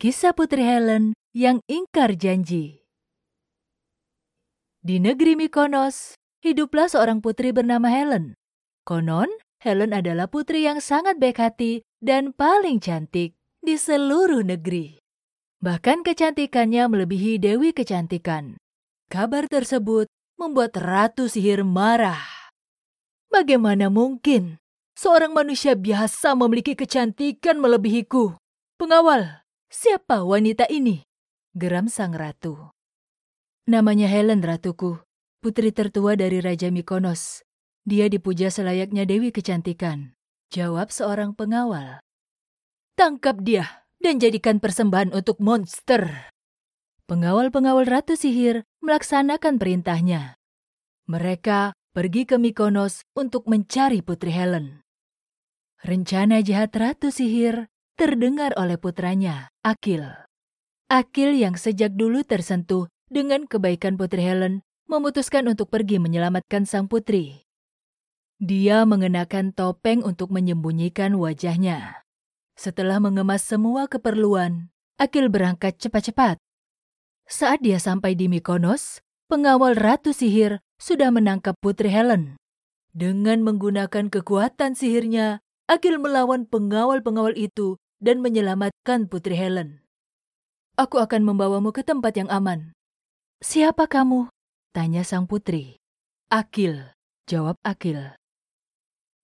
Kisah Putri Helen yang ingkar janji. Di negeri Mykonos, hiduplah seorang putri bernama Helen. Konon, Helen adalah putri yang sangat baik hati dan paling cantik di seluruh negeri. Bahkan kecantikannya melebihi Dewi Kecantikan. Kabar tersebut membuat Ratu Sihir marah. Bagaimana mungkin seorang manusia biasa memiliki kecantikan melebihiku? Pengawal, Siapa wanita ini? Geram sang ratu. Namanya Helen, ratuku. Putri tertua dari Raja Mykonos. Dia dipuja selayaknya Dewi Kecantikan. Jawab seorang pengawal. Tangkap dia dan jadikan persembahan untuk monster. Pengawal-pengawal Ratu Sihir melaksanakan perintahnya. Mereka pergi ke Mykonos untuk mencari Putri Helen. Rencana jahat Ratu Sihir terdengar oleh putranya, Akil. Akil yang sejak dulu tersentuh dengan kebaikan Putri Helen memutuskan untuk pergi menyelamatkan sang putri. Dia mengenakan topeng untuk menyembunyikan wajahnya. Setelah mengemas semua keperluan, Akil berangkat cepat-cepat. Saat dia sampai di Mykonos, pengawal Ratu Sihir sudah menangkap Putri Helen. Dengan menggunakan kekuatan sihirnya, Akil melawan pengawal-pengawal itu dan menyelamatkan Putri Helen. Aku akan membawamu ke tempat yang aman. Siapa kamu? Tanya sang putri. Akil, jawab Akil.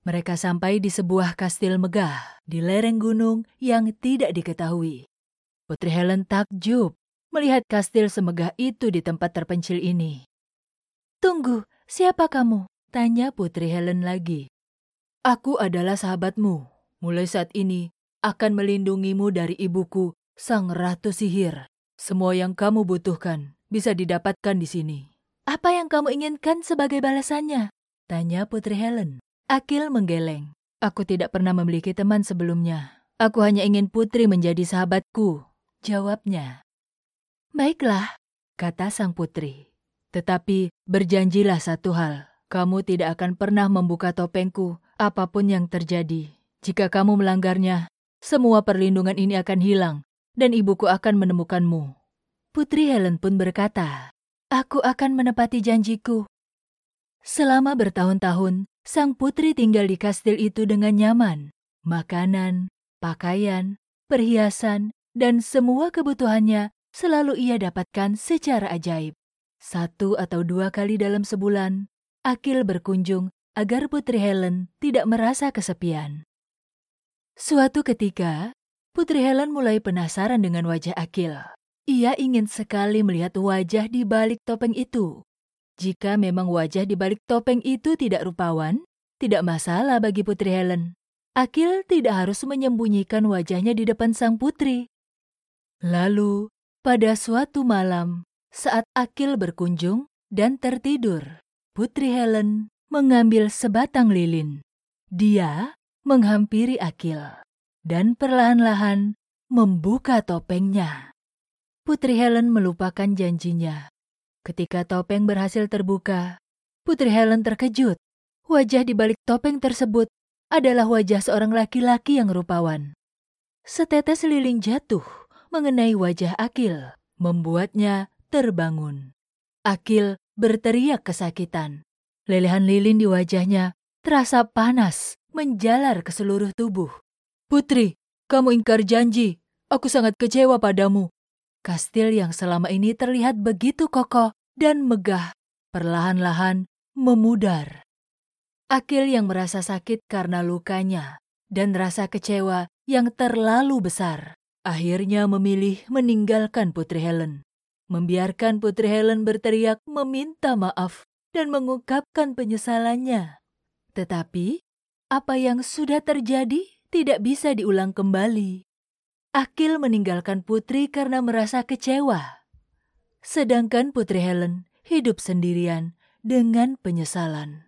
Mereka sampai di sebuah kastil megah di lereng gunung yang tidak diketahui. Putri Helen takjub melihat kastil semegah itu di tempat terpencil ini. Tunggu, siapa kamu? Tanya Putri Helen lagi. Aku adalah sahabatmu. Mulai saat ini, akan melindungimu dari ibuku, sang ratu sihir. Semua yang kamu butuhkan bisa didapatkan di sini. Apa yang kamu inginkan sebagai balasannya? Tanya Putri Helen. Akil menggeleng. Aku tidak pernah memiliki teman sebelumnya. Aku hanya ingin Putri menjadi sahabatku. Jawabnya. Baiklah, kata sang putri. Tetapi berjanjilah satu hal. Kamu tidak akan pernah membuka topengku apa pun yang terjadi. Jika kamu melanggarnya, semua perlindungan ini akan hilang, dan ibuku akan menemukanmu. Putri Helen pun berkata, Aku akan menepati janjiku. Selama bertahun-tahun, sang putri tinggal di kastil itu dengan nyaman. Makanan, pakaian, perhiasan, dan semua kebutuhannya selalu ia dapatkan secara ajaib. Satu atau dua kali dalam sebulan, Akil berkunjung agar Putri Helen tidak merasa kesepian. Suatu ketika, Putri Helen mulai penasaran dengan wajah Akil. Ia ingin sekali melihat wajah di balik topeng itu. Jika memang wajah di balik topeng itu tidak rupawan, tidak masalah bagi Putri Helen. Akil tidak harus menyembunyikan wajahnya di depan sang putri. Lalu, pada suatu malam, saat Akil berkunjung dan tertidur, Putri Helen mengambil sebatang lilin. Dia menghampiri Akil dan perlahan-lahan membuka topengnya. Putri Helen melupakan janjinya. Ketika topeng berhasil terbuka, Putri Helen terkejut. Wajah di balik topeng tersebut adalah wajah seorang laki-laki yang rupawan. Setetes lilin jatuh mengenai wajah Akil, membuatnya terbangun. Akil berteriak kesakitan. Lelehan lilin di wajahnya terasa panas menjalar ke seluruh tubuh. Putri, kamu ingkar janji. Aku sangat kecewa padamu. Kastil yang selama ini terlihat begitu kokoh dan megah, perlahan-lahan memudar. Akil yang merasa sakit karena lukanya dan rasa kecewa yang terlalu besar, akhirnya memilih meninggalkan Putri Helen. Membiarkan Putri Helen berteriak meminta maaf dan mengungkapkan penyesalannya. Tetapi apa yang sudah terjadi tidak bisa diulang kembali. Akil meninggalkan Putri karena merasa kecewa. Sedangkan Putri Helen hidup sendirian dengan penyesalan.